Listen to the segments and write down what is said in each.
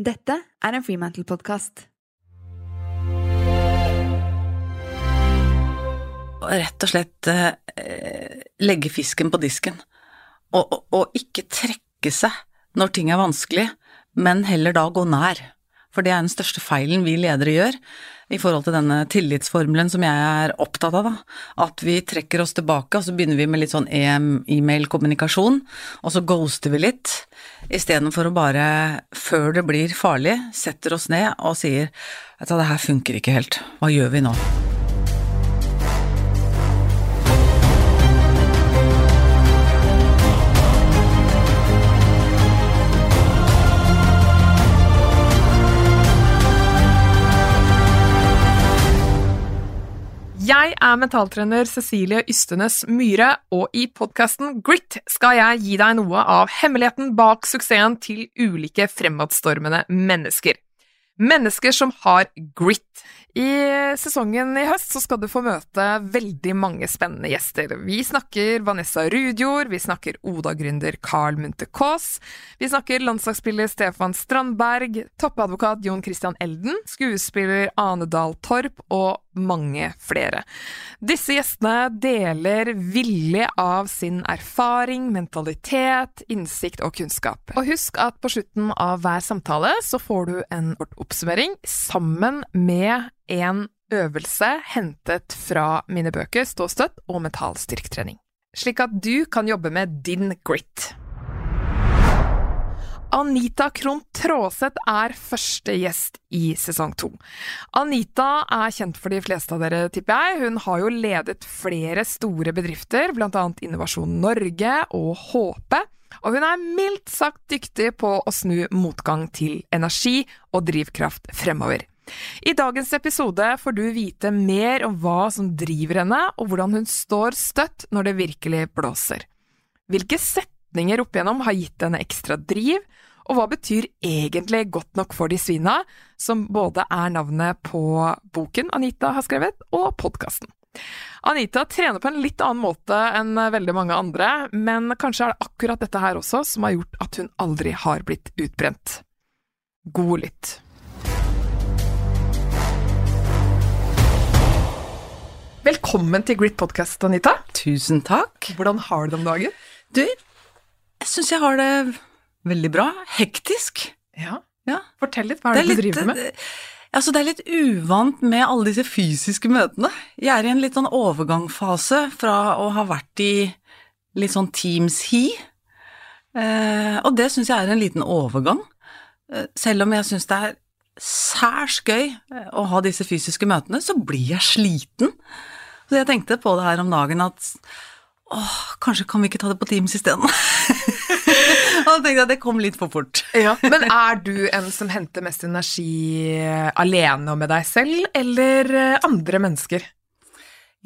Dette er en Freemantle-podkast. Rett og slett eh, legge fisken på disken, og, og, og ikke trekke seg når ting er vanskelig, men heller da gå nær. For det er den største feilen vi ledere gjør i forhold til denne tillitsformelen som jeg er opptatt av, da. At vi trekker oss tilbake, og så begynner vi med litt sånn e-mail-kommunikasjon, og så ghoster vi litt, istedenfor å bare, før det blir farlig, setter oss ned og sier at det her funker ikke helt, hva gjør vi nå? Er mentaltrener Cecilie Ystenes Myhre, og i podkasten Grit skal jeg gi deg noe av hemmeligheten bak suksessen til ulike fremadstormende mennesker. Mennesker som har grit. I sesongen i høst så skal du få møte veldig mange spennende gjester. Vi snakker Vanessa Rudjord, vi snakker Oda-gründer Carl Munthe Kaas, vi snakker landslagsspiller Stefan Strandberg, toppadvokat Jon Christian Elden, skuespiller Ane Dahl Torp og mange flere. Disse gjestene deler villig av sin erfaring, mentalitet, innsikt og kunnskap. Og husk at på slutten av hver samtale så får du en kort oppsummering sammen med en øvelse hentet fra mine bøker Stå støtt og Mental styrketrening. Slik at du kan jobbe med din grit. Anita Krohn Traaseth er første gjest i sesong to. Anita er kjent for de fleste av dere, tipper jeg. Hun har jo ledet flere store bedrifter, bl.a. Innovasjon Norge og Håpe. Og hun er mildt sagt dyktig på å snu motgang til energi og drivkraft fremover. I dagens episode får du vite mer om hva som driver henne, og hvordan hun står støtt når det virkelig blåser. Hvilke setninger opp igjennom har gitt henne ekstra driv, og hva betyr egentlig Godt nok for de svina, som både er navnet på boken Anita har skrevet, og podkasten. Anita trener på en litt annen måte enn veldig mange andre, men kanskje er det akkurat dette her også som har gjort at hun aldri har blitt utbrent. God lytt. Velkommen til Grit Podcast, Anita. Tusen takk. Hvordan har du det om dagen? Du, jeg syns jeg har det veldig bra. Hektisk. Ja. Ja. Fortell litt, hva er det, du driver med? Altså, det er litt uvant med alle disse fysiske møtene. Jeg er i en litt sånn overgangsfase fra å ha vært i litt sånn Teams-hi, eh, og det syns jeg er en liten overgang. Eh, selv om jeg syns det er særs gøy eh, å ha disse fysiske møtene, så blir jeg sliten. Så jeg tenkte på det her om dagen at åh, kanskje kan vi ikke ta det på Teams isteden? og da tenkte jeg at det kom litt for fort. Ja, Men er du en som henter mest energi alene og med deg selv, eller eh, andre mennesker?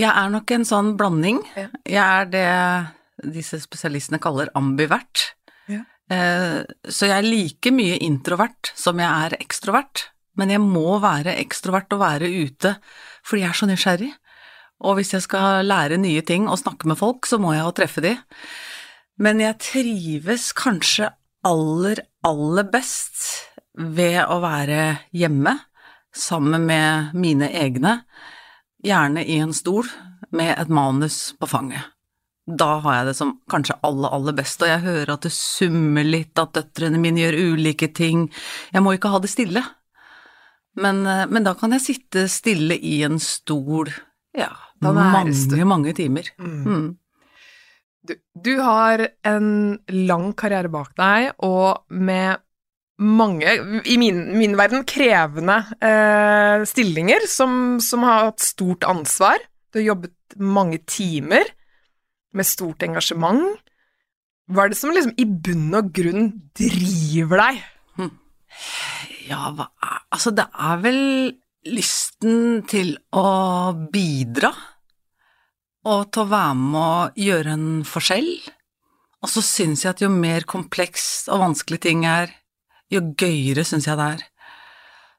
Jeg er nok en sånn blanding. Ja. Jeg er det disse spesialistene kaller ambivert. Ja. Eh, Så jeg er like mye introvert som jeg er ekstrovert, men jeg må være ekstrovert og være ute fordi jeg er så nysgjerrig. Og hvis jeg skal lære nye ting og snakke med folk, så må jeg jo treffe de. Men jeg trives kanskje aller, aller best ved å være hjemme sammen med mine egne, gjerne i en stol med et manus på fanget. Da har jeg det som kanskje aller, aller best, og jeg hører at det summer litt, at døtrene mine gjør ulike ting. Jeg må ikke ha det stille. Men, eh, men da kan jeg sitte stille i en stol, ja, mange, mange timer. Mm. Mm. Du, du har en lang karriere bak deg, og med mange, i min, min verden, krevende eh, stillinger som, som har hatt stort ansvar. Du har jobbet mange timer med stort engasjement. Hva er det som liksom i bunn og grunn driver deg? Ja, hva er Altså, det er vel lysten til å bidra, og til å være med å gjøre en forskjell. Og så syns jeg at jo mer kompleks og vanskelig ting er, jo gøyere syns jeg det er.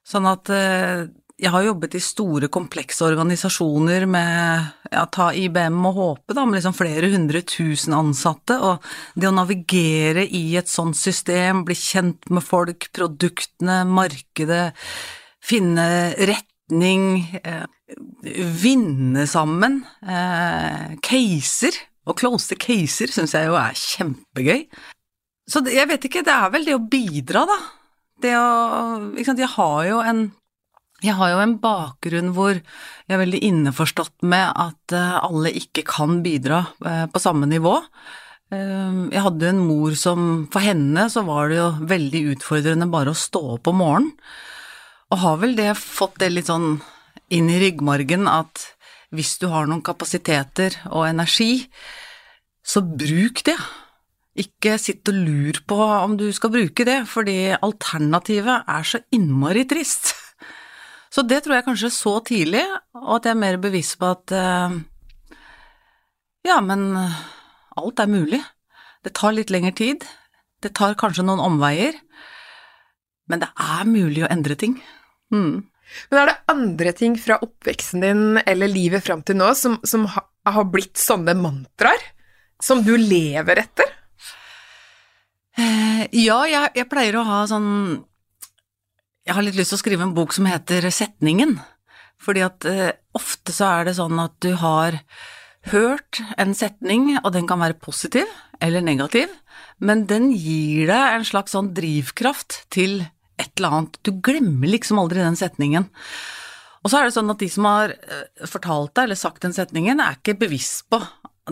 Sånn at eh, jeg har jobbet i store, komplekse organisasjoner med ja, ta IBM og HP, da, med liksom flere hundre tusen ansatte, og det å navigere i et sånt system, bli kjent med folk, produktene, markedet, finne retning, eh, vinne sammen, eh, caser, og close caser syns jeg jo er kjempegøy. Så jeg vet ikke, det er vel det å bidra, da. Det å ikke sant, Jeg har jo en jeg har jo en bakgrunn hvor jeg er veldig innforstått med at eh, alle ikke kan bidra eh, på samme nivå. Eh, jeg hadde en mor som For henne så var det jo veldig utfordrende bare å stå opp om morgenen. Og har vel det fått det litt sånn inn i ryggmargen at hvis du har noen kapasiteter og energi, så bruk det. Ikke sitt og lur på om du skal bruke det, fordi alternativet er så innmari trist. Så det tror jeg kanskje så tidlig, og at jeg er mer bevisst på at uh, ja, men alt er mulig. Det tar litt lengre tid, det tar kanskje noen omveier, men det er mulig å endre ting. Mm. Men er det andre ting fra oppveksten din eller livet fram til nå som, som ha, har blitt sånne mantraer? Som du lever etter? Eh, ja, jeg, jeg, pleier å ha sånn jeg har litt lyst til å skrive en bok som heter Setningen. Fordi at eh, ofte så er det sånn at du har hørt en setning, og den kan være positiv eller negativ, men den gir deg en slags sånn drivkraft til et eller annet. Du glemmer liksom aldri den setningen. Og så er det sånn at de som har eh, fortalt deg eller sagt den setningen, er ikke bevisst på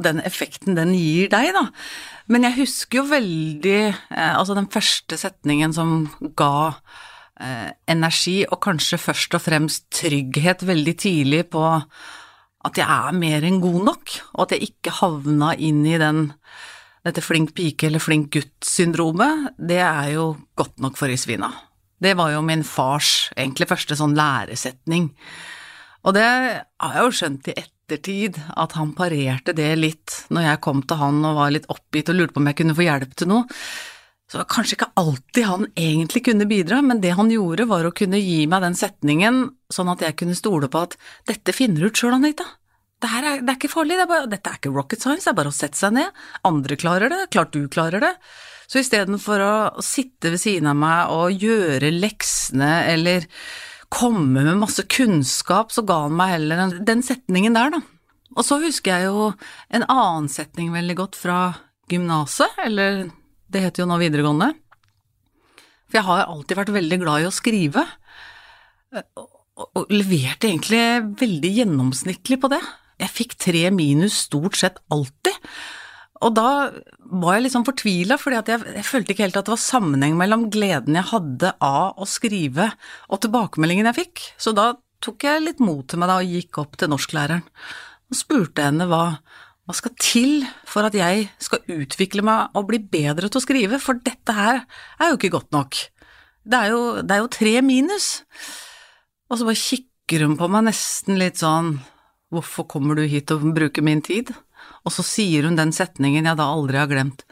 den effekten den gir deg, da. Men jeg husker jo veldig eh, Altså den første setningen som ga eh, energi, og kanskje først og fremst trygghet veldig tidlig på at jeg er mer enn god nok, og at jeg ikke havna inn i den dette flink pike eller flink gutt-syndromet, det er jo godt nok for i svina. Det var jo min fars egentlig første sånn læresetning. Og det har jeg jo skjønt i ettertid, at han parerte det litt når jeg kom til han og var litt oppgitt og lurte på om jeg kunne få hjelp til noe. Så kanskje ikke alltid han egentlig kunne bidra, men det han gjorde var å kunne gi meg den setningen sånn at jeg kunne stole på at dette finner du ut sjøl, Anita. Det, er, det er, ikke farlig, det er bare, dette er ikke rocket science, det er bare å sette seg ned. Andre klarer det, klart du klarer det. Så istedenfor å sitte ved siden av meg og gjøre leksene eller komme med masse kunnskap, så ga han meg heller den setningen der, da. Og så husker jeg jo en annen setning veldig godt fra gymnaset, eller det heter jo nå videregående. For jeg har alltid vært veldig glad i å skrive, og leverte egentlig veldig gjennomsnittlig på det. Jeg fikk tre minus stort sett alltid. Og da var jeg litt sånn fortvila, fordi jeg, jeg, følte ikke helt at det var sammenheng mellom gleden jeg hadde av å skrive og tilbakemeldingen jeg fikk. Så da tok jeg litt mot til meg da og gikk opp til norsklæreren og spurte henne hva, hva skal til for at jeg skal utvikle meg og bli bedre til å skrive, for dette her er jo ikke godt nok. Det er jo, det er jo tre minus. Og så bare kikker hun på meg nesten litt sånn Hvorfor kommer du hit og bruker min tid? Og så sier hun den setningen jeg da aldri har glemt.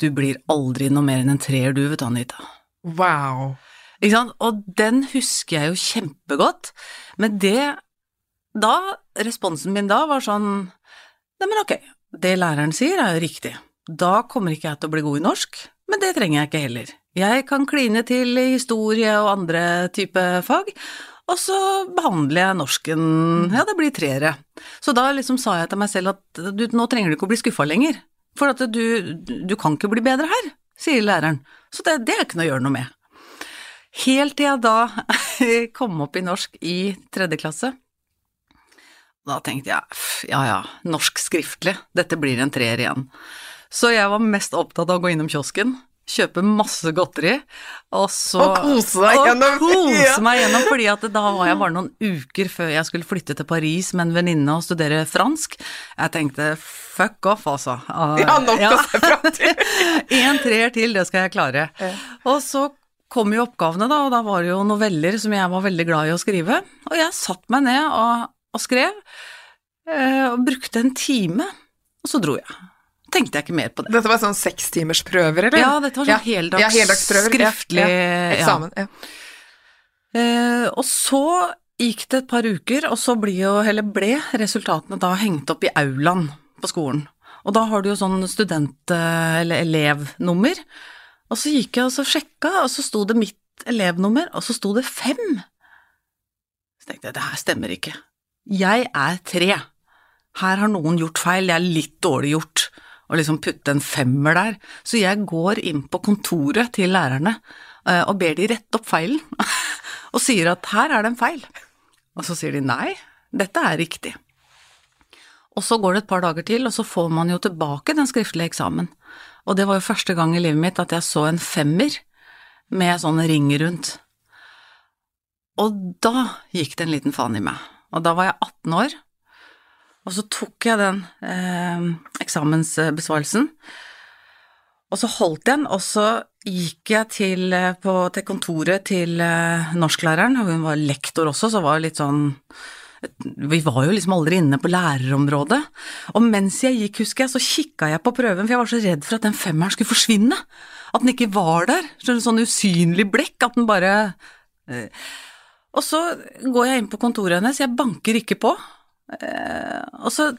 Du blir aldri noe mer enn en treer, du, vet du, Anita. Wow. Ikke sant? Og den husker jeg jo kjempegodt, men det Da, responsen min da var sånn Nei, men ok, det læreren sier er jo riktig. Da kommer ikke jeg til å bli god i norsk, men det trenger jeg ikke heller. Jeg kan kline til i historie og andre type fag, og så behandler jeg norsken, ja, det blir treere. Så da liksom sa jeg til meg selv at du, nå trenger du ikke å bli skuffa lenger, for at du, du kan ikke bli bedre her, sier læreren. Så det, det er ikke noe å gjøre noe med. Helt til jeg da kom opp i norsk i tredje klasse, da tenkte jeg ja ja, norsk skriftlig, dette blir en treer igjen. Så jeg var mest opptatt av å gå innom kiosken, kjøpe masse godteri, og så Og kose deg gjennom! Og kose meg gjennom, fordi at da var jeg bare noen uker før jeg skulle flytte til Paris med en venninne og studere fransk. Jeg tenkte fuck off, altså. Ja, nok ja. å se fram til! en treer til, det skal jeg klare. Og så kom jo oppgavene, da, og da var det jo noveller som jeg var veldig glad i å skrive. Og jeg satte meg ned og og skrev, eh, og brukte en time, og så dro jeg. Tenkte jeg ikke mer på det. Dette var sånn sekstimersprøver, eller? Ja, dette var sånn ja. heldags, ja, heldagsprøver. Skriftlig ja, Eksamen. Ja. Eh, og så gikk det et par uker, og så ble, ble resultatene da hengt opp i aulaen på skolen. Og da har du jo sånn student- eller elevnummer. Og så gikk jeg og så sjekka, og så sto det mitt elevnummer, og så sto det fem. Så tenkte jeg, det her stemmer ikke. Jeg er tre. Her har noen gjort feil, det er litt dårlig gjort å liksom putte en femmer der. Så jeg går inn på kontoret til lærerne eh, og ber de rette opp feilen, og sier at her er det en feil. Og så sier de nei, dette er riktig. Og så går det et par dager til, og så får man jo tilbake den skriftlige eksamen. Og det var jo første gang i livet mitt at jeg så en femmer med sånn ring rundt. Og da gikk det en liten faen i meg. Og da var jeg 18 år, og så tok jeg den eh, eksamensbesvarelsen, og så holdt jeg den, og så gikk jeg til, eh, på, til kontoret til eh, norsklæreren, og hun var lektor også, så var det litt sånn vi var jo liksom aldri inne på lærerområdet, og mens jeg gikk, husker jeg, så kikka jeg på prøven, for jeg var så redd for at den femmeren skulle forsvinne, at den ikke var der, sånn usynlig blekk, at den bare eh, Og så går jeg inn på kontoret hennes, jeg banker ikke på, og så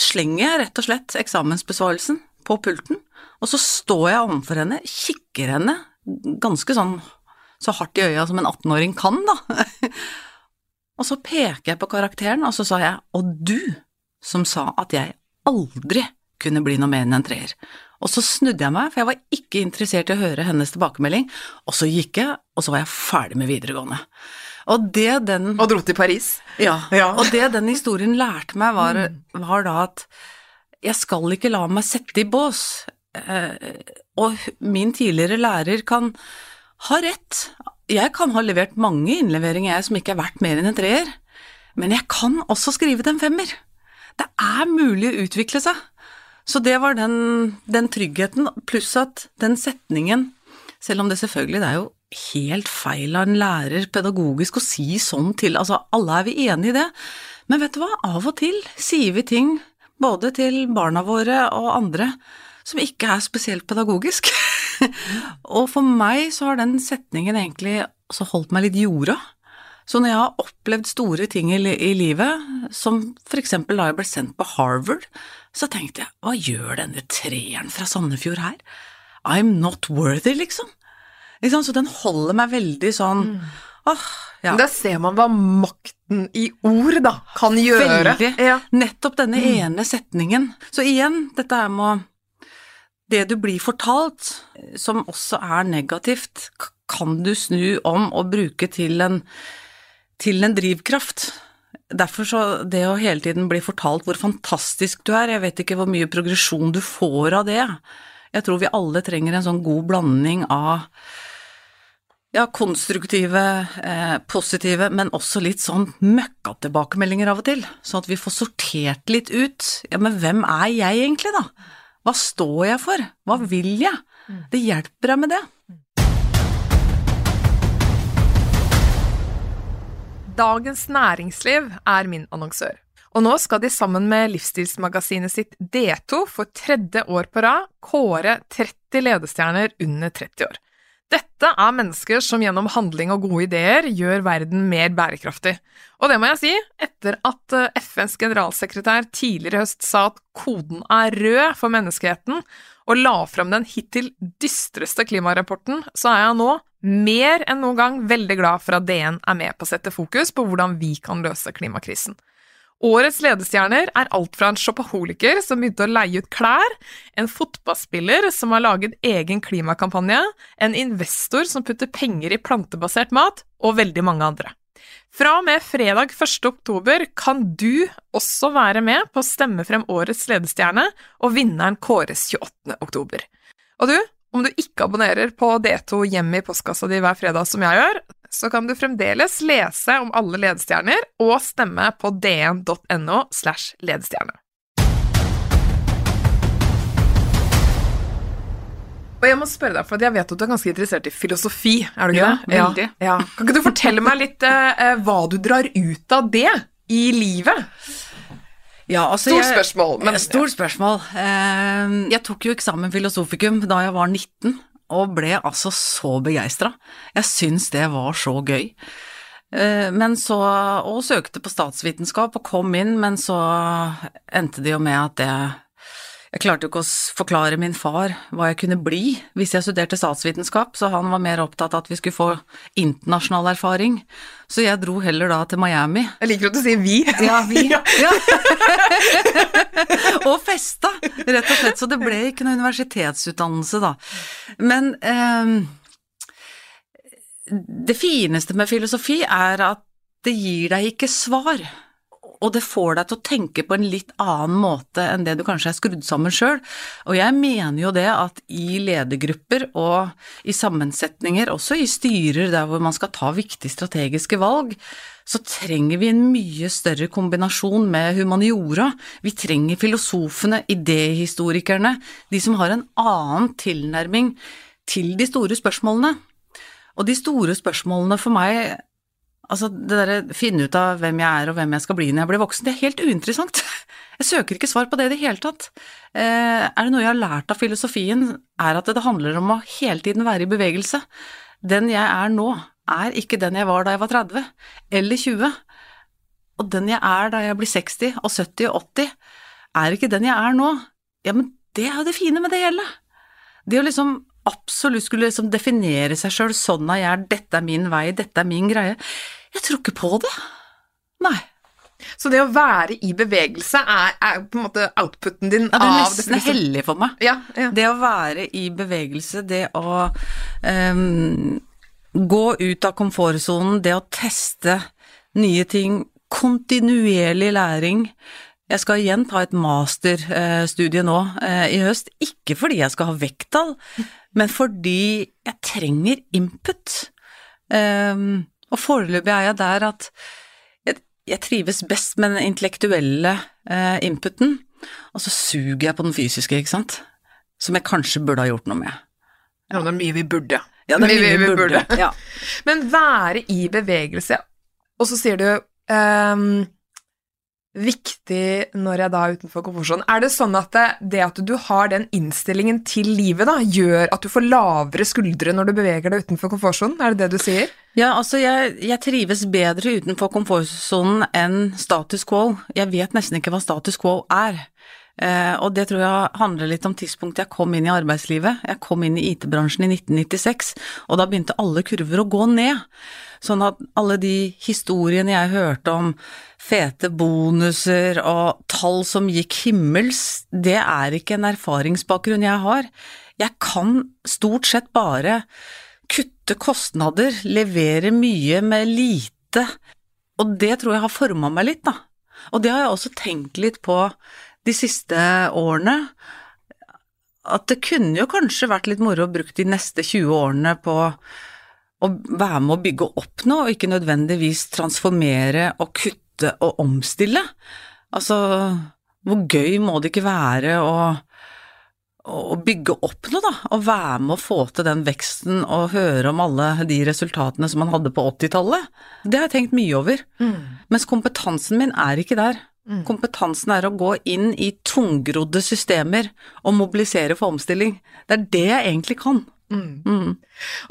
slenger jeg rett og slett eksamensbesvarelsen på pulten, og så står jeg overfor henne, kikker henne ganske sånn så hardt i øya som en 18-åring kan, da. Og så peker jeg på karakteren, og så sa jeg og du som sa at jeg aldri kunne bli noe mer enn en treer. Og så snudde jeg meg, for jeg var ikke interessert i å høre hennes tilbakemelding, og så gikk jeg, og så var jeg ferdig med videregående. Og det den Og dro til Paris. Ja, Ja. og det den historien lærte meg, var, var da at jeg skal ikke la meg sette i bås. Eh, og min tidligere lærer kan ha rett. Jeg kan ha levert mange innleveringer jeg som ikke er verdt mer enn en treer, men jeg kan også skrive til en femmer. Det er mulig å utvikle seg. Så det var den, den tryggheten, pluss at den setningen, selv om det selvfølgelig det er jo helt feil av en lærer pedagogisk å si sånn til, altså alle er vi enige i det, men vet du hva, av og til sier vi ting både til barna våre og andre som ikke er spesielt pedagogisk. og for meg så har den setningen egentlig også holdt meg litt jorda. Så når jeg har opplevd store ting i, livet, som for eksempel da jeg ble sendt på Harvard, så tenkte jeg hva gjør denne treeren fra Sandefjord her? I'm not worthy, liksom. Sant? Så den holder meg veldig sånn åh, ja. Der ser man hva makten i ord, da, kan gjøre. Veldig. Ja. Nettopp denne ene setningen. Så igjen, dette her med å Det du blir fortalt, som også er negativt, kan du snu om og bruke til en, til en drivkraft. Derfor så det å hele tiden bli fortalt hvor fantastisk du er, jeg vet ikke hvor mye progresjon du får av det. Jeg tror vi alle trenger en sånn god blanding av ja, konstruktive, eh, positive, men også litt sånn møkkatilbakemeldinger av og til, sånn at vi får sortert litt ut. Ja, men hvem er jeg egentlig, da? Hva står jeg for? Hva vil jeg? Det hjelper deg med det. Dagens Næringsliv er min annonsør. Og nå skal de sammen med livsstilsmagasinet sitt D2 for tredje år på rad kåre 30 ledestjerner under 30 år. Dette er mennesker som gjennom handling og gode ideer gjør verden mer bærekraftig. Og det må jeg si, etter at eh, FNs generalsekretær tidligere i høst sa at koden er rød for menneskeheten, og la fram den hittil dystreste klimarapporten, så er jeg nå mer enn noen gang veldig glad for at DN er med på å sette fokus på hvordan vi kan løse klimakrisen. Årets ledestjerner er alt fra en shopaholiker som begynte å leie ut klær, en fotballspiller som har laget egen klimakampanje, en investor som putter penger i plantebasert mat, og veldig mange andre. Fra og med fredag 1. oktober kan du også være med på å stemme frem årets ledestjerne, og vinneren kåres 28. oktober. Og du, om du ikke abonnerer på D2 hjemme i postkassa di hver fredag som jeg gjør, så kan du fremdeles lese om alle ledestjerner og stemme på dn.no slash ledestjerne. Og jeg må spørre deg, for jeg vet at du er ganske interessert i filosofi, er du ikke Ja, det? veldig. Ja. Kan ikke du fortelle meg litt eh, eh, hva du drar ut av det i livet? Ja, altså Stort spørsmål, men- Stort spørsmål. Eh, Jeg tok jo eksamen filosofikum da jeg var 19, og ble altså så begeistra. Jeg syns det var så gøy. Eh, Men så, og søkte på statsvitenskap og kom inn, men så endte det jo med at det Jeg klarte jo ikke å forklare min far hva jeg kunne bli hvis jeg studerte statsvitenskap, så han var mer opptatt av at vi skulle få internasjonal erfaring. Så jeg dro heller da til Miami. Jeg liker at du sier vi. Ja, vi. Ja. og festa, rett og slett. Så det ble ikke noe universitetsutdannelse, da. Men ehm, det fineste med filosofi er at det gir deg ikke svar. Og det får deg til å tenke på en litt annen måte enn det du kanskje er skrudd sammen sjøl. Og jeg mener jo det at i ledergrupper og i sammensetninger, også i styrer der hvor man skal ta viktige strategiske valg, så trenger vi en mye større kombinasjon med humaniora. Vi trenger filosofene, idéhistorikerne, de som har en annen tilnærming til de store spørsmålene. Og de store spørsmålene for meg Altså, det derre finne ut av hvem jeg er og hvem jeg skal bli når jeg blir voksen, det er helt uinteressant. Jeg søker ikke svar på det i det hele tatt. Eh, er det noe jeg har lært av filosofien, er at det handler om å hele tiden være i bevegelse. Den jeg er nå, er ikke den jeg var da jeg var 30 eller 20. Og den jeg er da jeg blir 60 og 70 og 80, er ikke den jeg er nå. Ja, men det er jo det fine med det hele. Det å liksom absolutt skulle liksom definere seg sjøl sånn at jeg er, dette er min vei, dette er min greie. Jeg tror ikke på det. Nei. Så det å være i bevegelse er, er på en måte outputen din av Ja, det er nesten definisjon- hellig for meg. Ja, ja. Det å være i bevegelse, det å um, gå ut av komfortsonen, det å teste nye ting, kontinuerlig læring. Jeg skal igjen ta et masterstudie nå eh, i høst, ikke fordi jeg skal ha vekttall, men fordi jeg trenger input. Ehm, og foreløpig er jeg der at jeg, jeg trives best med den intellektuelle eh, inputen, og så suger jeg på den fysiske, ikke sant? Som jeg kanskje burde ha gjort noe med. Ja, det er mye vi burde. Ja, det er Vi- mye vi vi burde. burde. Ja. Men være i bevegelse, og så sier du ehm, viktig når jeg da er utenfor komfortsonen. Er det sånn at det, det at du har den innstillingen til livet, da, gjør at du får lavere skuldre når du beveger deg utenfor komfortsonen? Er det det du sier? Ja, altså jeg, jeg trives bedre utenfor komfortsonen enn status quo. Jeg vet nesten ikke hva status quo er. Eh, og det tror jeg handler litt om tidspunktet jeg kom inn i arbeidslivet. Jeg kom inn i IT-bransjen i 1996, og da begynte alle kurver å gå ned. Sånn at alle de historiene jeg hørte om fete bonuser og tall som gikk himmels, det er ikke en erfaringsbakgrunn jeg har. Jeg kan stort sett bare kutte kostnader, levere mye med lite, og det tror jeg har forma meg litt, da. Og det har jeg også tenkt litt på de siste årene, at det kunne jo kanskje vært litt moro å bruke de neste 20 årene på å være med å bygge opp noe, og ikke nødvendigvis transformere og kutte og omstille. Altså, hvor gøy må det ikke være å å bygge opp noe, da, og være med å få til den veksten og høre om alle de resultatene som man hadde på 80-tallet. Det har jeg tenkt mye over. Mens kompetansen min er ikke der. Mm. Kompetansen er å gå inn i tungrodde systemer og mobilisere for omstilling. Det er det jeg egentlig kan. Mm. Mm.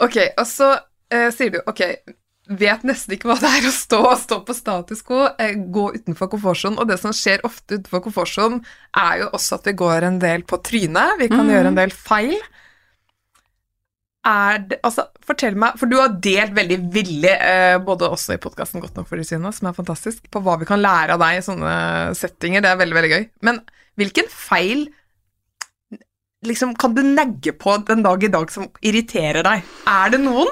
Ok, og så eh, sier du ok, vet nesten ikke hva det er å stå, stå på status quo, eh, gå utenfor komfortsonen, og det som skjer ofte utenfor komfortsonen, er jo også at vi går en del på trynet, vi kan Mhm. gjøre en del feil. Er det, altså, fortell meg, for du har delt veldig villig, eh, både også i podkasten Godt nok for de syne, som er fantastisk, på hva vi kan lære av deg i sånne settinger, det er veldig, veldig gøy. Men hvilken feil liksom, kan du negge på den dag i dag som irriterer deg? Er det noen?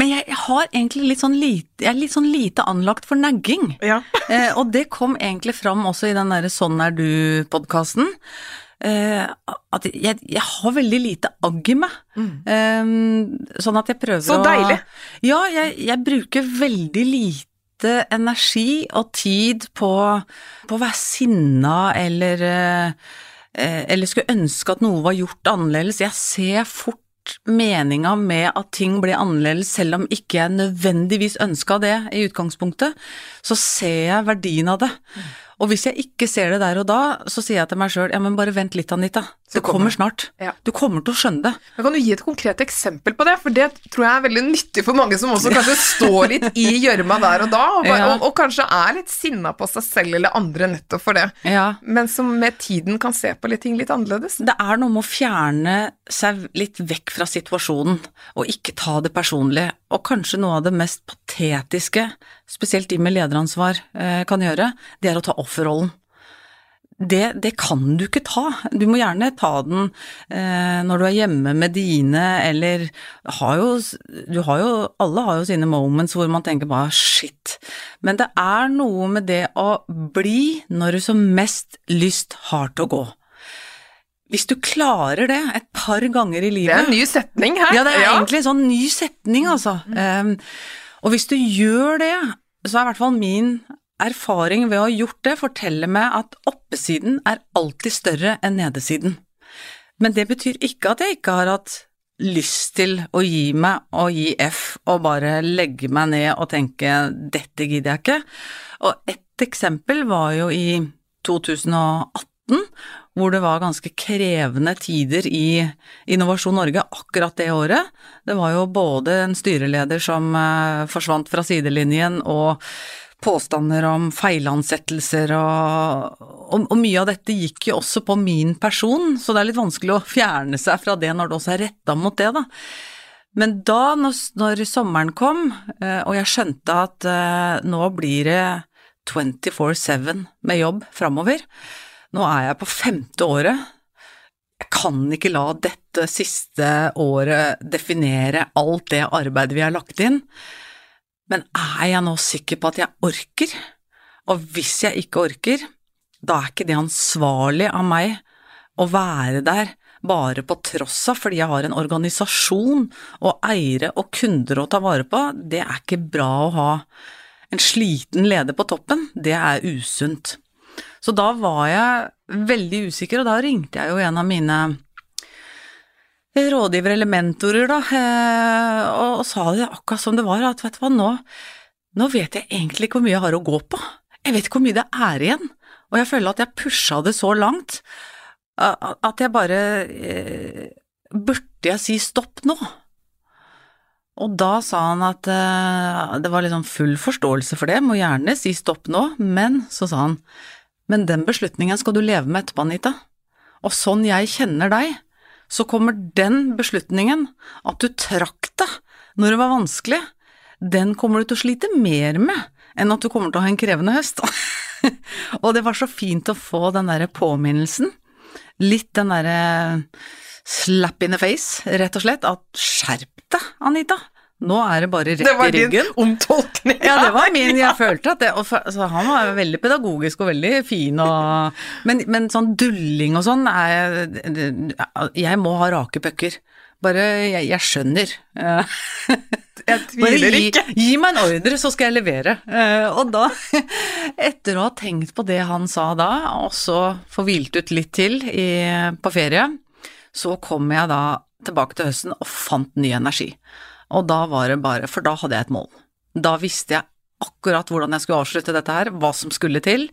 Men jeg, jeg har egentlig litt sånn lite, jeg er litt sånn lite anlagt for nagging. Ja. Eh, og det kom egentlig fram også i den derre Sånn er du-podkasten. Eh, at jeg, jeg har veldig lite agg i meg. Eh, sånn at jeg prøver Så å deilig. Ja, jeg, jeg bruker veldig lite energi og tid på, på å være sinna eller eh, eller skulle ønske at noe var gjort annerledes. Jeg ser fort meninga med at ting blir annerledes, selv om ikke jeg nødvendigvis ønska det i utgangspunktet, så ser jeg verdien av det. Og hvis jeg ikke ser det der og da, så sier jeg til meg sjøl ja, men bare vent litt, Anita. Det kommer snart. Ja. Du kommer til å skjønne det. Men kan du gi et konkret eksempel på det? For det tror jeg er veldig nyttig for mange som også kanskje står litt i gjørma der og da, og, bare, Ja. og, og kanskje er litt sinna på seg selv eller andre nettopp for det, Ja. men som med tiden kan se på litt ting litt annerledes. Det er noe med å fjerne seg litt vekk fra situasjonen, og ikke ta det personlig. Og kanskje noe av det mest patetiske, spesielt de med lederansvar eh, kan gjøre, det er å ta offerrollen. Det, det kan du ikke ta. Du må gjerne ta den eh, når du er hjemme med dine, eller har jo, du har jo Alle har jo sine moments hvor man tenker bare shit. Men det er noe med det å bli når du som mest lyst har til å gå. Hvis du klarer det et par ganger i livet Det er en ny setning her. Ja, det er egentlig en sånn ny setning, altså. Um, og hvis du gjør det, så er i hvert fall min erfaring ved å ha gjort det, forteller meg at oppesiden er alltid større enn nedesiden. Men det betyr ikke at jeg ikke har hatt lyst til å gi meg og gi F og bare legge meg ned og tenke dette gidder jeg ikke. Og et eksempel var jo i 2018, hvor det var ganske krevende tider i Innovasjon Norge akkurat det året. Det var jo både en styreleder som eh, forsvant fra sidelinjen, og påstander om feilansettelser og, og, og mye av dette gikk jo også på min person, så det er litt vanskelig å fjerne seg fra det når det også er retta mot det, da. Men da, når, når sommeren kom, eh, og jeg skjønte at eh, nå blir det 24-7 med jobb framover, nå er jeg på femte året, jeg kan ikke la dette siste året definere alt det arbeidet vi har lagt inn, men er jeg nå sikker på at jeg orker? Og hvis jeg ikke orker, da er ikke det ansvarlig av meg å være der bare på tross av fordi jeg har en organisasjon og eiere og kunder å ta vare på, det er ikke bra å ha en sliten leder på toppen, det er usunt. Så da var jeg veldig usikker, og da ringte jeg jo en av mine rådgivere eller mentorer, da, eh, og sa det akkurat som det var, at vet du hva, nå, nå vet jeg egentlig ikke hvor mye jeg har å gå på. Jeg vet ikke hvor mye det er igjen, og jeg føler at jeg pusha det så langt at jeg bare eh, Burde jeg si stopp nå? Og da sa han at eh, det var liksom full forståelse for det, må gjerne si stopp nå, men så sa han, men den beslutningen skal du leve med etterpå, Anita. Og sånn jeg kjenner deg, så kommer den beslutningen, at du trakk deg når det var vanskelig, den kommer du til å slite mer med enn at du kommer til å ha en krevende høst. og det var så fint å få den derre påminnelsen, litt den derre slap in the face, rett og slett, at skjerp deg, Anita. Nå er det bare rett Det var i din ryggen. omtolkning. Ja, det var min. Jeg følte at det altså, Han var veldig pedagogisk og veldig fin og Men, men sånn dulling og sånn er Jeg må ha rake pucker. Bare jeg, jeg skjønner. Jeg tviler gi, ikke. gi meg en ordre, så skal jeg levere. Eh, og da, etter å ha tenkt på det han sa da, og så få hvilt ut litt til i, på ferie, så kom jeg da tilbake til høsten og fant ny energi. Og da var det bare For da hadde jeg et mål. Da visste jeg akkurat hvordan jeg skulle avslutte dette her, hva som skulle til,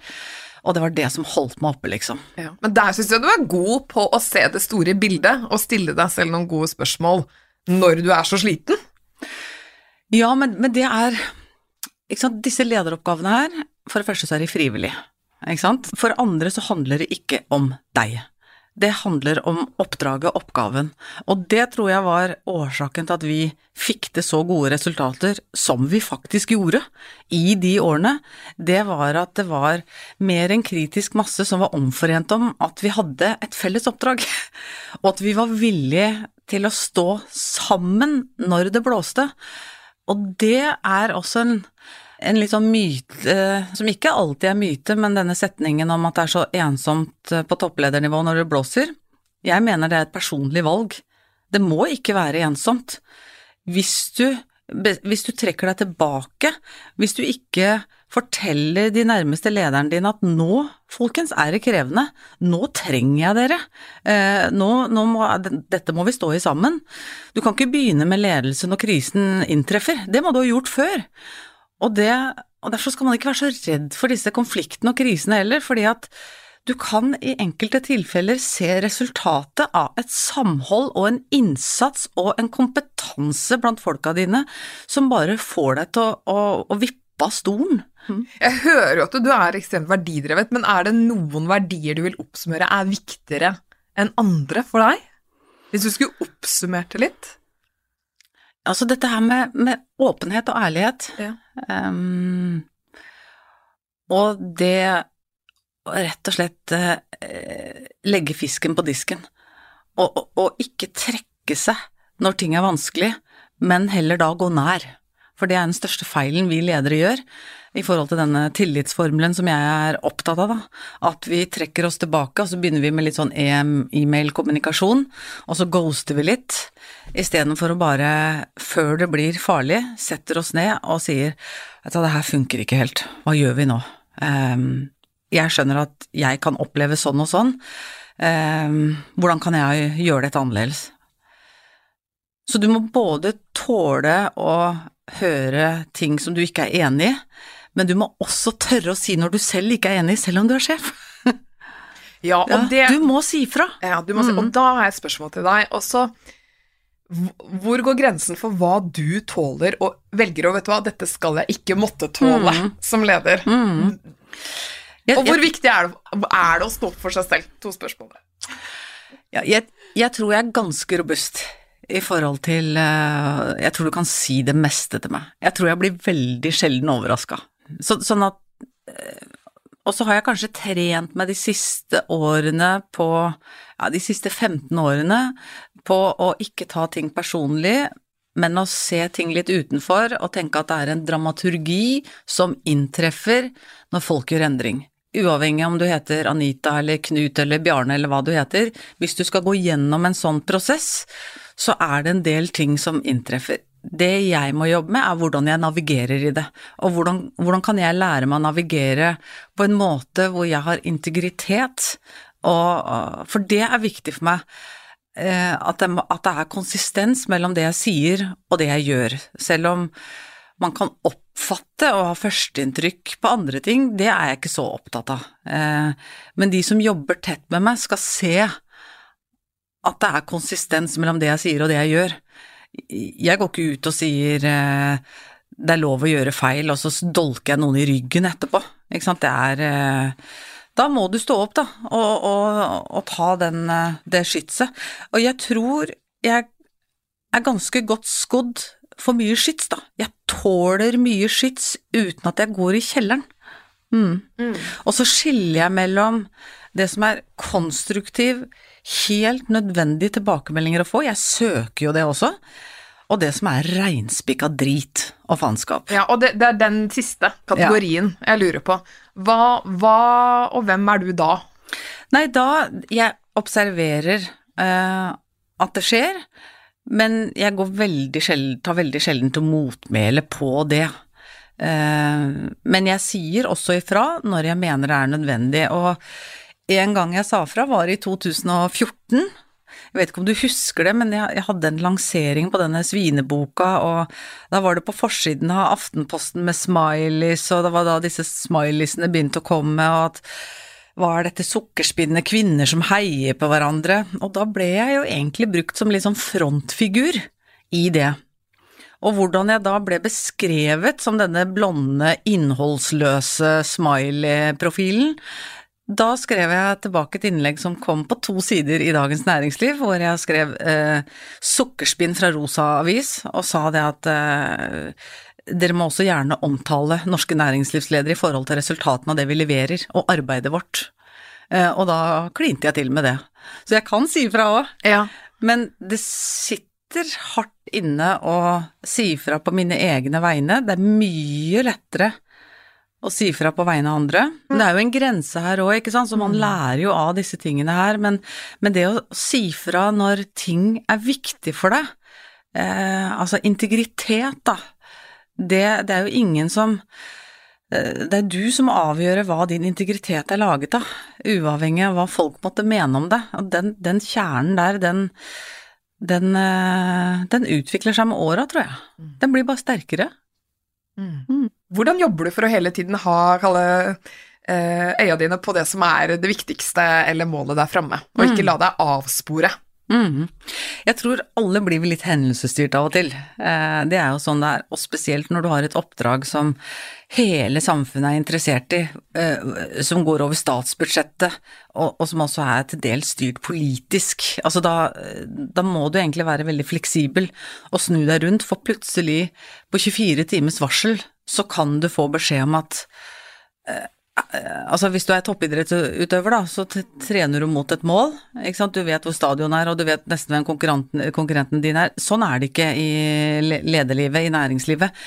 og det var det som holdt meg oppe, liksom. Ja. Men der syns jeg du er god på å se det store bildet og stille deg selv noen gode spørsmål når du er så sliten. Ja, men, men det er ikke sant, Disse lederoppgavene her, for det første så er de frivillige. Ikke sant? For andre så handler det ikke om deg. Det handler om oppdraget, oppgaven. Og det tror jeg var årsaken til at vi fikk til så gode resultater som vi faktisk gjorde i de årene. Det var at det var mer en kritisk masse som var omforent om at vi hadde et felles oppdrag. Og at vi var villige til å stå sammen når det blåste. Og det er også en, en litt sånn myte, som ikke alltid er myte, men denne setningen om at det er så ensomt på toppledernivå når det blåser. Jeg mener det er et personlig valg. Det må ikke være ensomt. Hvis du, hvis du trekker deg tilbake, hvis du ikke forteller de nærmeste lederne dine at nå, folkens, er det krevende, nå trenger jeg dere, eh, nå, nå må, dette må vi stå i sammen. Du kan ikke begynne med ledelse når krisen inntreffer, det må du ha gjort før. Og det og derfor skal man ikke være så redd for disse konfliktene og krisene heller, fordi at du kan i enkelte tilfeller se resultatet av et samhold og en innsats og en kompetanse blant folka dine som bare får deg til å, å, å vippe av stolen. Jeg hører jo at du er ekstremt verdidrevet, men er det noen verdier du vil oppsummere er viktigere enn andre for deg? Hvis du skulle oppsummert det litt? Altså dette her med, med åpenhet og ærlighet, Ja. Um, og det å rett og slett uh, legge fisken på disken, og, og, og ikke trekke seg når ting er vanskelig, men heller da gå nær. For det er den største feilen vi ledere gjør i forhold til denne tillitsformelen som jeg er opptatt av, da. At vi trekker oss tilbake, og så begynner vi med litt sånn e-mail-kommunikasjon, og så ghoster vi litt, istedenfor å bare, før det blir farlig, setter oss ned og sier at det her funker ikke helt, hva gjør vi nå? Ehm, jeg skjønner at jeg kan oppleve sånn og sånn, Ehm, hvordan kan jeg gjøre dette annerledes? Så du må både tåle å høre ting som du ikke er enig i, men du må også tørre å si når du selv ikke er enig, selv om du er sjef. Ja, og Ja, det Du må si fra. Ja, du må si, Mm. og da har jeg et spørsmål til deg. Også, hvor går grensen for hva du tåler, og velger å Vet du hva, dette skal jeg ikke måtte tåle Mm. som leder. Mm. Jeg, Og hvor jeg, viktig er det, er det å stå opp for seg selv? To spørsmål. ja, jeg, jeg tror jeg er ganske robust i forhold til eh, Jeg tror du kan si det meste til meg. Jeg tror jeg blir veldig sjelden overraska. Så, sånn at eh, Og så har jeg kanskje trent meg de siste årene på Ja, de siste 15 årene på å ikke ta ting personlig, men å se ting litt utenfor og tenke at det er en dramaturgi som inntreffer når folk gjør endring. Uavhengig om du heter Anita eller Knut eller Bjarne eller hva du heter, hvis du skal gå gjennom en sånn prosess, så er det en del ting som inntreffer. Det jeg må jobbe med, er hvordan jeg navigerer i det, og hvordan, hvordan kan jeg lære meg å navigere på en måte hvor jeg har integritet, og, for det er viktig for meg. eh, At det, at det er konsistens mellom det jeg sier og det jeg gjør. Selv om man kan oppfatte og ha førsteinntrykk på andre ting, det er jeg ikke så opptatt av. Eh, Men de som jobber tett med meg, skal se at det er konsistens mellom det jeg sier og det jeg gjør. Jeg går ikke ut og sier eh, det er lov å gjøre feil, og så dolker jeg noen i ryggen etterpå. Ikke sant. Det er eh, Da må du stå opp, da, og, og, og ta den, eh, det skytset. Og jeg tror jeg er ganske godt skodd for mye skyts, da. Jeg tåler mye skyts uten at jeg går i kjelleren. Mm. Og så skiller jeg mellom det som er konstruktiv, helt nødvendige tilbakemeldinger å få, jeg søker jo det også, og det som er reinspikka drit og faenskap. Ja, og det, det er den siste kategorien jeg lurer på. Hva, hva og hvem er du da? Nei, da Jeg observerer uh, at det skjer, men jeg går veldig sjelden, tar veldig sjelden til motmæle på det. Eh, men jeg sier også ifra når jeg mener det er nødvendig, og en gang jeg sa fra var i 2014. Jeg vet ikke om du husker det, men jeg, hadde en lansering på denne svineboka, og da var det på forsiden av Aftenposten med smileys, og det var da disse smileysene begynte å komme, og at hva er dette sukkerspinnende kvinner som heier på hverandre? Og da ble jeg jo egentlig brukt som litt sånn frontfigur i det. Og hvordan jeg da ble beskrevet som denne blonde, innholdsløse smiley-profilen, da skrev jeg tilbake et innlegg som kom på to sider i Dagens Næringsliv, hvor jeg skrev eh, 'sukkerspinn fra Rosa avis', og sa det at eh, dere må også gjerne omtale norske næringslivsledere i forhold til resultatene av det vi leverer, og arbeidet vårt. Eh, og da klinte jeg til med det. Så jeg kan si ifra òg, Ja. men det sitter hardt inne å si ifra på mine egne vegne. Det er mye lettere å si fra på vegne av andre. Men det er jo en grense her òg, ikke sant, så man lærer jo av disse tingene her. Men, men det å si fra når ting er viktig for deg, eh, altså integritet, da, det, det er jo ingen som eh, det er du som avgjør hva din integritet er laget av, uavhengig av hva folk måtte mene om det. Og den, den kjernen der, den, den, eh, den utvikler seg med åra, tror jeg. Den blir bare sterkere. Mm. Mm. Hvordan jobber du for å hele tiden ha kalle eh, øya dine på det som er det viktigste eller målet der framme, og ikke la deg avspore? Mm. Jeg tror alle blir litt hendelsesstyrt av og til. Eh, Det er jo sånn det er, og spesielt når du har et oppdrag som hele samfunnet er interessert i, eh, som går over statsbudsjettet, og, og som også er til dels styrt politisk. Altså da, da må du egentlig være veldig fleksibel og snu deg rundt, for plutselig, på 24 timers varsel, så kan du få beskjed om at Altså hvis du er toppidrettsutøver, da, så trener du mot et mål. Ikke sant? Du vet hvor stadion er, og du vet nesten hvem konkurrenten, konkurrenten din er. Sånn er det ikke i le- lederlivet, i næringslivet.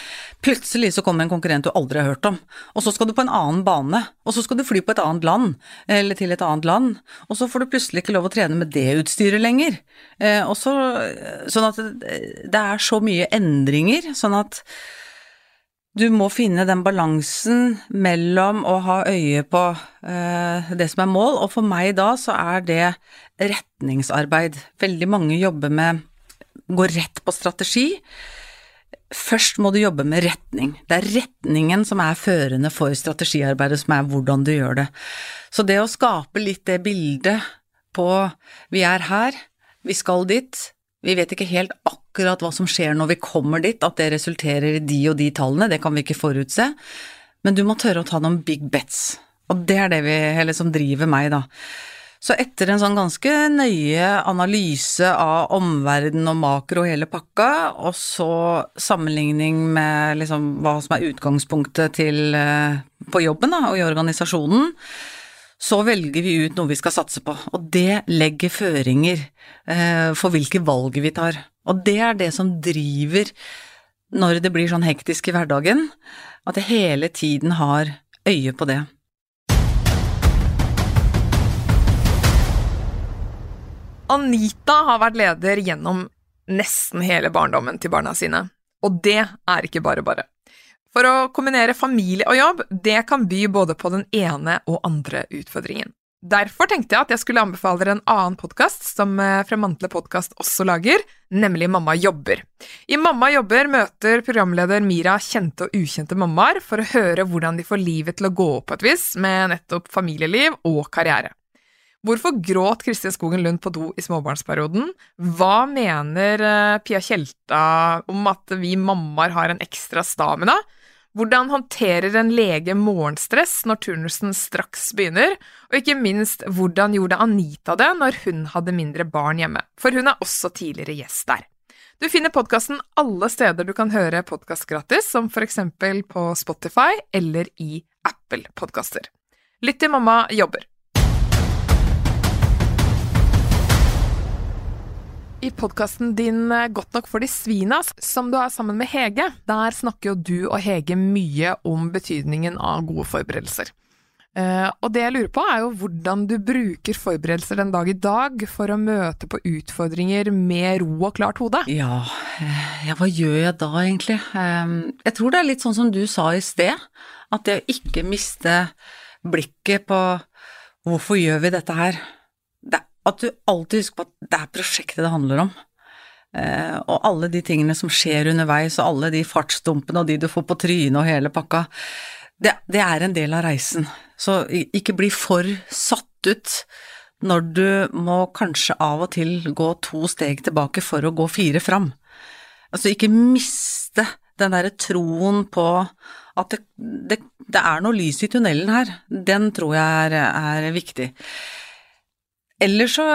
Plutselig så kommer en konkurrent du aldri har hørt om, og så skal du på en annen bane, og så skal du fly på et annet land, eller til et annet land, og så får du plutselig ikke lov å trene med det utstyret lenger. Eh, og så, sånn at det er så mye endringer, sånn at du må finne den balansen mellom å ha øye på eh, det som er mål, og for meg da så er det retningsarbeid. Veldig mange jobber med går rett på strategi. Først må du jobbe med retning. Det er retningen som er førende for strategiarbeidet, som er hvordan du gjør det. Så det å skape litt det bildet på vi er her, vi skal dit, vi vet ikke helt akkurat hva som skjer når vi kommer dit, at det resulterer i de og de tallene, det kan vi ikke forutse, men du må tørre å ta noen big bets, og det er det vi, eller som driver meg, da. Så etter en sånn ganske nøye analyse av omverden og makro og hele pakka, og så sammenligning med liksom hva som er utgangspunktet til eh, på jobben da, og i organisasjonen, så velger vi ut noe vi skal satse på, og det legger føringer eh, for hvilke valg vi tar. Og det er det som driver når det blir sånn hektisk i hverdagen, at jeg hele tiden har øye på det. Anita har vært leder gjennom nesten hele barndommen til barna sine, og det er ikke bare bare. For å kombinere familie og jobb, det kan by både på den ene og andre utfordringen. Derfor tenkte jeg at jeg skulle anbefale dere en annen podkast som eh, Fremantle Podkast også lager, nemlig Mamma jobber. I Mamma jobber møter programleder Mira kjente og ukjente mammaer for å høre hvordan de får livet til å gå opp på et vis med nettopp familieliv og karriere. Hvorfor gråt Kristin Skogen Lund på do i småbarnsperioden? Hva mener eh, Pia Tjelta om at vi mammaer har en ekstra stamina? Hvordan håndterer en lege morgenstress når turnusen straks begynner? Og ikke minst, hvordan gjorde Anita det når hun hadde mindre barn hjemme? For hun er også tidligere gjest der. Du finner podkasten alle steder du kan høre podkast gratis, som for eksempel på Spotify eller i Apple Podkaster. Lytt til mamma jobber. I podkasten din eh, Godt nok for de svina, som du har sammen med Hege, der snakker jo du og Hege mye om betydningen av gode forberedelser. Eh, og det jeg lurer på, er jo hvordan du bruker forberedelser den dag i dag for å møte på utfordringer med ro og klart hode. Ja, eh, ja, hva gjør jeg da egentlig? Eh, Jeg tror det er litt sånn som du sa i sted, at det å ikke miste blikket på hvorfor gjør vi dette her? At du alltid husker på at det er prosjektet det handler om. Eh, og alle de tingene som skjer underveis, og alle de fartsdumpene og de du får på trynet og hele pakka, det, det er en del av reisen. Så ikke bli for satt ut når du må kanskje av og til gå to steg tilbake for å gå fire fram. Altså ikke miste den derre troen på at det, det, det er noe lys i tunnelen her. Den tror jeg er, er viktig. Ellers så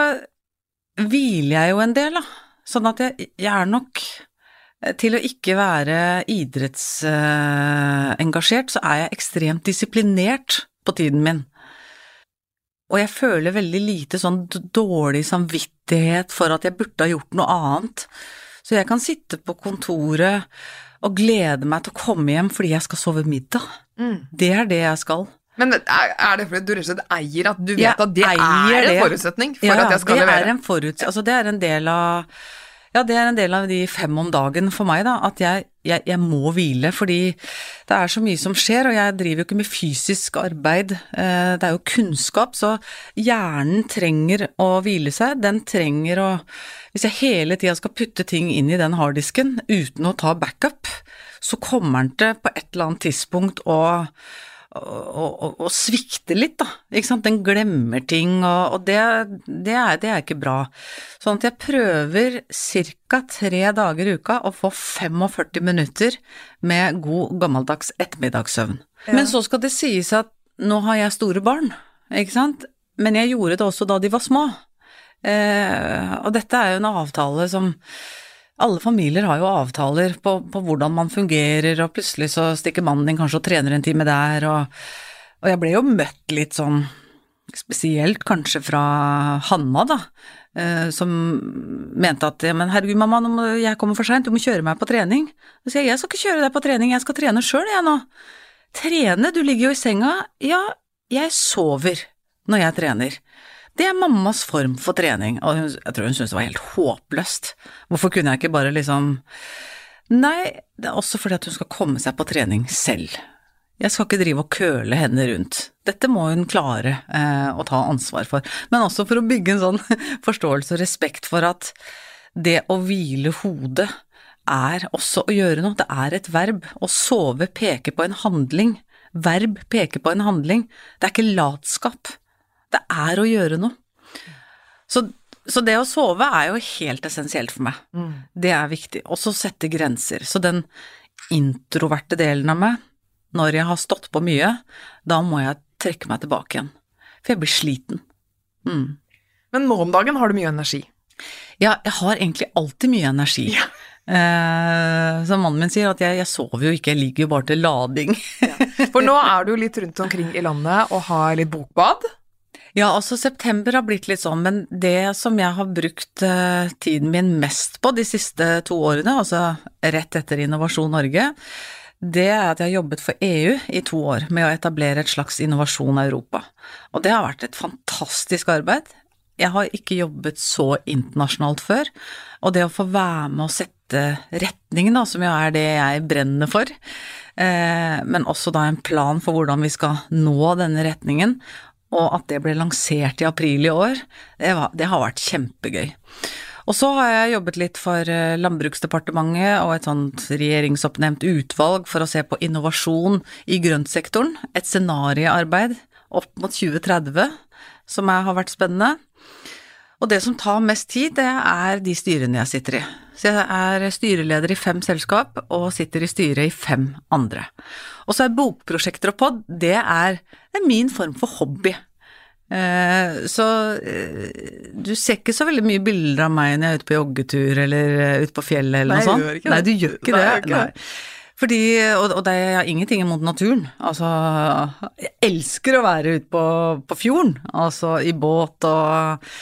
hviler jeg jo en del, da. Sånn at jeg, jeg er nok til å ikke være idrettsengasjert, så er jeg ekstremt disiplinert på tiden min. Og jeg føler veldig lite sånn dårlig samvittighet for at jeg burde ha gjort noe annet. Så jeg kan sitte på kontoret og glede meg til å komme hjem fordi jeg skal sove middag. Det er det jeg skal. Men er det fordi du rett og slett eier at du vet Jeg at det er en forutsetning for Ja, at jeg skal det levere? Er en foruts altså det er en del av Ja, det er en del av de fem om dagen for meg, da. At jeg, jeg, jeg må hvile. Fordi det er så mye som skjer, og jeg driver jo ikke med fysisk arbeid. Eh, det er jo kunnskap, så hjernen trenger å hvile seg. Den trenger å Hvis jeg hele tida skal putte ting inn i den harddisken uten å ta backup, så kommer den til på et eller annet tidspunkt å og, svikte litt, da. Ikke sant. Den glemmer ting, og, og det, det, er, det, er, ikke bra. Sånn at jeg prøver ca. tre dager i uka å få 45 minutter med god gammeldags ettermiddagssøvn. Ja. Men så skal det sies at nå har jeg store barn, ikke sant. Men jeg gjorde det også da de var små. Eh, og dette er jo en avtale som alle familier har jo avtaler på, på, hvordan man fungerer, og plutselig så stikker mannen din kanskje og trener en time der, og, og jeg ble jo møtt litt sånn, spesielt kanskje fra Hanna, da, eh, som mente at men herregud mamma, må jeg kommer for seint, du må kjøre meg på trening. Så sier jeg jeg skal ikke kjøre deg på trening, jeg skal trene sjøl jeg nå. Trene, du ligger jo i senga. Ja, jeg sover når jeg trener. Det er mammas form for trening, og hun, jeg tror hun syntes det var helt håpløst. Hvorfor kunne jeg ikke bare liksom Nei, det er også fordi at hun skal komme seg på trening selv. Jeg skal ikke drive og køle henne rundt. Dette må hun klare eh, å ta ansvar for, men også for å bygge en sånn forståelse og respekt for at det å hvile hodet er også å gjøre noe, det er et verb. Å sove peker på en handling. Verb peker på en handling. Det er ikke latskap. Det er å gjøre noe. Så, så det å sove er jo helt essensielt for meg. Mm. Det er viktig. Og så sette grenser. Så den introverte delen av meg, når jeg har stått på mye, da må jeg trekke meg tilbake igjen. For jeg blir sliten. Mm. Men nå om dagen har du mye energi? Ja, jeg har egentlig alltid mye energi. Ja. Eh, som mannen min sier, at jeg, jeg, sover jo ikke, jeg ligger jo bare til lading. ja. For nå er du litt rundt omkring i landet og har litt bokbad? Ja, altså september har blitt litt sånn, men det som jeg har brukt uh, tiden min mest på de siste to årene, altså rett etter Innovasjon Norge, det er at jeg har jobbet for EU i to år med å etablere et slags Innovasjon Europa. Og det har vært et fantastisk arbeid. Jeg har ikke jobbet så internasjonalt før, og det å få være med å sette retningen, da, som jo er det jeg brenner for, eh, men også da en plan for hvordan vi skal nå denne retningen, og at det ble lansert i april i år, det, var, det har vært kjempegøy. Og så har jeg jobbet litt for eh, Landbruksdepartementet og et sånt regjeringsoppnevnt utvalg for å se på innovasjon i grøntsektoren. Et scenariearbeid opp mot 2030 som har vært spennende. Og det som tar mest tid, det er de styrene jeg sitter i. Så jeg er styreleder i fem selskap og sitter i styret i fem andre. Og så er bokprosjekter og pod, det er, er min form for hobby. Eh, så eh, du ser ikke så veldig mye bilder av meg når jeg er ute på joggetur eller eh, ute på fjellet eller Nei, noe sånt. Ikke. Nei, du gjør ikke Nei, det. Nei. det. Fordi, og, og det er ingenting imot naturen. Altså, jeg elsker å være ute på, på fjorden, altså i båt og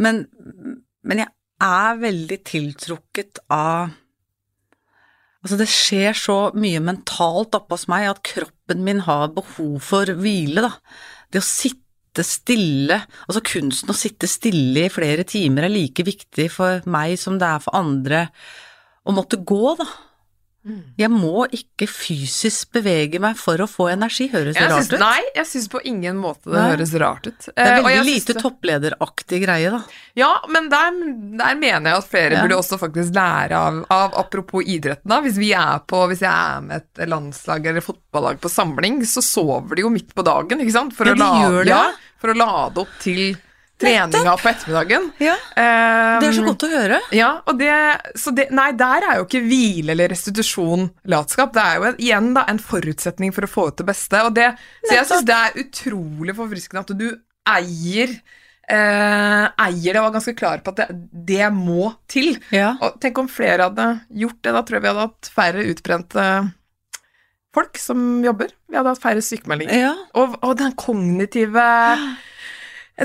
men, men jeg er veldig tiltrukket av Altså, det skjer så mye mentalt oppe hos meg at kroppen min har behov for hvile, da. Det å sitte stille, altså kunsten å sitte stille i flere timer er like viktig for meg som det er for andre å måtte gå, da. Mm. Jeg må ikke fysisk bevege meg for å få energi, høres det rart ut? Nei, jeg syns på ingen måte det nei. høres rart ut. Det er eh, veldig lite det... topplederaktig greie, da. Ja, men der, der mener jeg at flere ja. burde også faktisk lære av, av, Apropos idretten, da. Hvis, vi er på, hvis jeg er med et landslag eller fotballag på samling, så sover de jo midt på dagen, ikke sant? For, ja, å, lade, det, ja, for å lade opp til treninga på ettermiddagen. Ja, det er så godt å høre. Ja, det, så det, Nei, der er jo ikke hvile eller restitusjon latskap. Det er jo igjen da, en forutsetning for å få ut det beste. Det, så jeg syns det er utrolig forfriskende at du eier eh, eier det og var ganske klar på at det, det må til. Ja. Og tenk om flere hadde gjort det. Da tror jeg vi hadde hatt færre utbrente folk som jobber. Vi hadde hatt færre sykemeldinger. Ja. Og, og den kognitive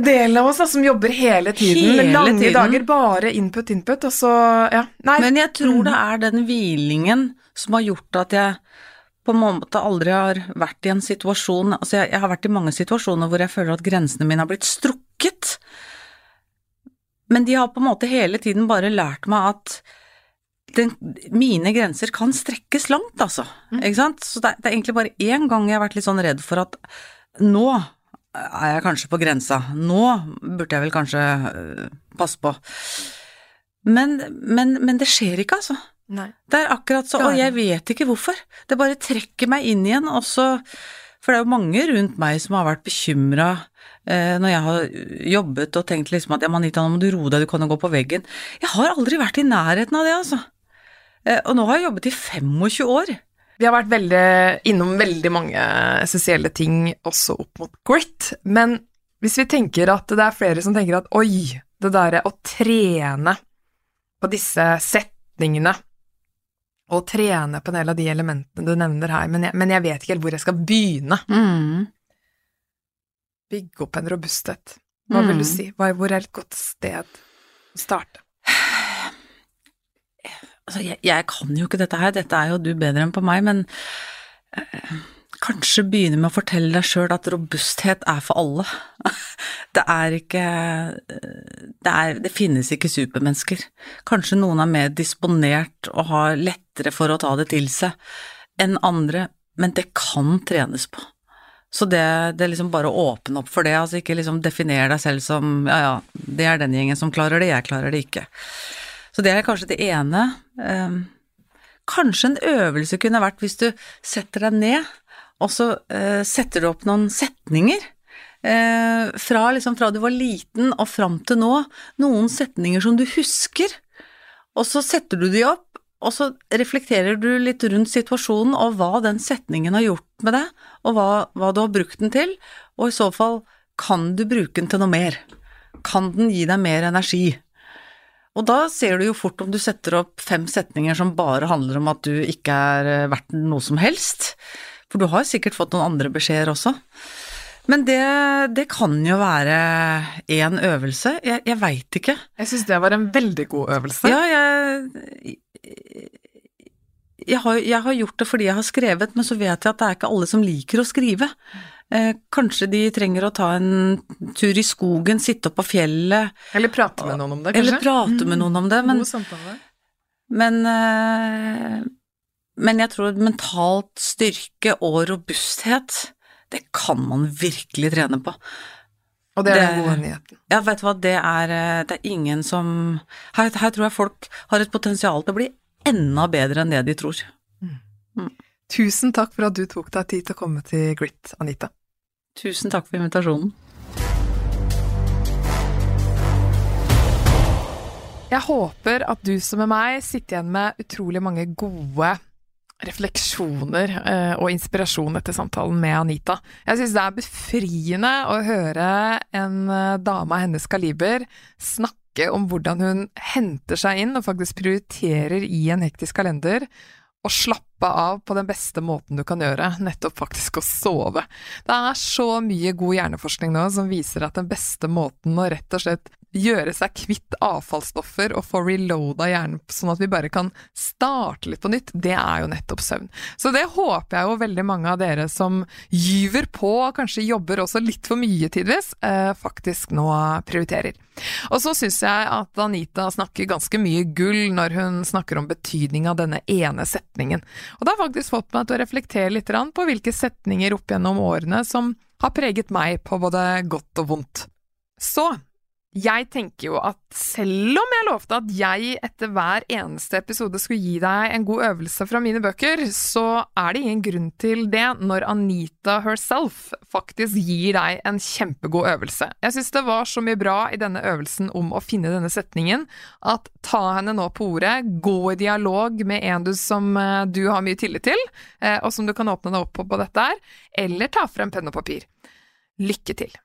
del av oss da, som jobber hele tiden. Hele lange tiden. dager, bare input, input, og så ja. Nei. Men jeg tror det er den hvilingen som har gjort at jeg på en måte aldri har vært i en situasjon Altså, jeg, jeg har vært i mange situasjoner hvor jeg føler at grensene mine har blitt strukket. men de har på en måte hele tiden bare lært meg at den, mine grenser kan strekkes langt, altså. Ikke sant? Så det, det er egentlig bare én gang jeg har vært litt sånn redd for at nå er jeg kanskje på grensa. Nå burde jeg vel kanskje øh, passe på. Men, men, men det skjer ikke, altså. Nei. Det er akkurat så, og jeg vet ikke hvorfor. Det bare trekker meg inn igjen, og så For det er jo mange rundt meg som har vært bekymra eh, når jeg har jobbet og tenkt liksom at ja, Manita, nå må du roe deg, du kan jo gå på veggen. Jeg har aldri vært i nærheten av det, altså. Eh, og nå har jeg jobbet i 25 år. Vi har vært veldig, innom veldig mange essensielle ting også opp mot grit, men hvis vi tenker at det er flere som tenker at oi, det derre å trene på disse setningene og trene på en del av de elementene du nevner her, men jeg, men jeg vet ikke helt hvor jeg skal begynne. Mm. Bygge opp en robusthet. Hva vil du Mm. si? Hvor er et godt sted å starte? Altså, jeg, jeg kan jo ikke dette her, dette er jo du bedre enn på meg, men eh, kanskje begynne med å fortelle deg sjøl at robusthet er for alle. Det er ikke det, er, det finnes ikke supermennesker. Kanskje noen er mer disponert og har lettere for å ta det til seg enn andre, men det kan trenes på. Så det, det er liksom bare å åpne opp for det, altså ikke liksom definere deg selv som ja ja, det er den gjengen som klarer det, jeg klarer det ikke. Så det er kanskje det ene. Ehm, kanskje en øvelse kunne vært hvis du setter deg ned, og så eh, setter du opp noen setninger. eh, fra, liksom, fra du var liten og fram til nå, noen setninger som du husker, og så setter du de opp, og så reflekterer du litt rundt situasjonen og hva den setningen har gjort med deg, og hva, hva du har brukt den til, og i så fall kan du bruke den til noe mer? Kan den gi deg mer energi? Og da ser du jo fort om du setter opp fem setninger som bare handler om at du ikke er eh, verdt noe som helst, for du har sikkert fått noen andre beskjeder også. Men det, det kan jo være én øvelse, jeg, jeg veit ikke. Jeg syns det var en veldig god øvelse. Ja, jeg, jeg, har, jeg har gjort det fordi jeg har skrevet, men så vet jeg at det er ikke alle som liker å skrive. Eh, kanskje de trenger å ta en tur i skogen, sitte opp på fjellet, Eller prate med noen om det, kanskje? eller prate med noen om det, men, men, eh, men jeg tror mentalt styrke og robusthet, det kan man virkelig trene på. Og det er den gode nyheten. Ja, vet du hva, det er, eh, det er ingen som her, her tror jeg folk har et potensial til å bli enda bedre enn det de tror. Tusen takk for at du tok deg tid til å komme til Grit, Anita. Tusen takk for invitasjonen. Jeg håper at du som er meg sitter igjen med utrolig mange gode refleksjoner eh, og inspirasjon etter samtalen med Anita. Jeg syns det er befriende å høre en eh, dame av hennes kaliber snakke om hvordan hun henter seg inn og faktisk prioriterer i en hektisk kalender. Og slappe av på den beste måten du kan gjøre, nettopp faktisk å sove. Det er så mye god hjerneforskning nå som viser at den beste måten å rett og slett gjøre seg kvitt avfallsstoffer og få reloada hjernen sånn at vi bare kan starte litt på nytt, det er jo nettopp søvn. Så det håper jeg jo veldig mange av dere som gyver på, kanskje jobber også litt for mye tidvis, eh, faktisk nå prioriterer. Og så syns jeg at Anita snakker ganske mye gull når hun snakker om betydning av denne ene setningen. Og det har faktisk fått meg til å reflektere litt på hvilke setninger opp gjennom årene som har preget meg på både godt og vondt. Så jeg tenker jo at selv om jeg lovte at jeg etter hver eneste episode skulle gi deg en god øvelse fra mine bøker, så er det ingen grunn til det når Anita herself faktisk gir deg en kjempegod øvelse. Jeg syns det var så mye bra i denne øvelsen om å finne denne setningen, at ta henne nå på ordet, gå i dialog med en du som eh, du har mye tillit til, eh, og som du kan åpne deg opp på på dette her, eller ta frem penn og papir. Lykke til!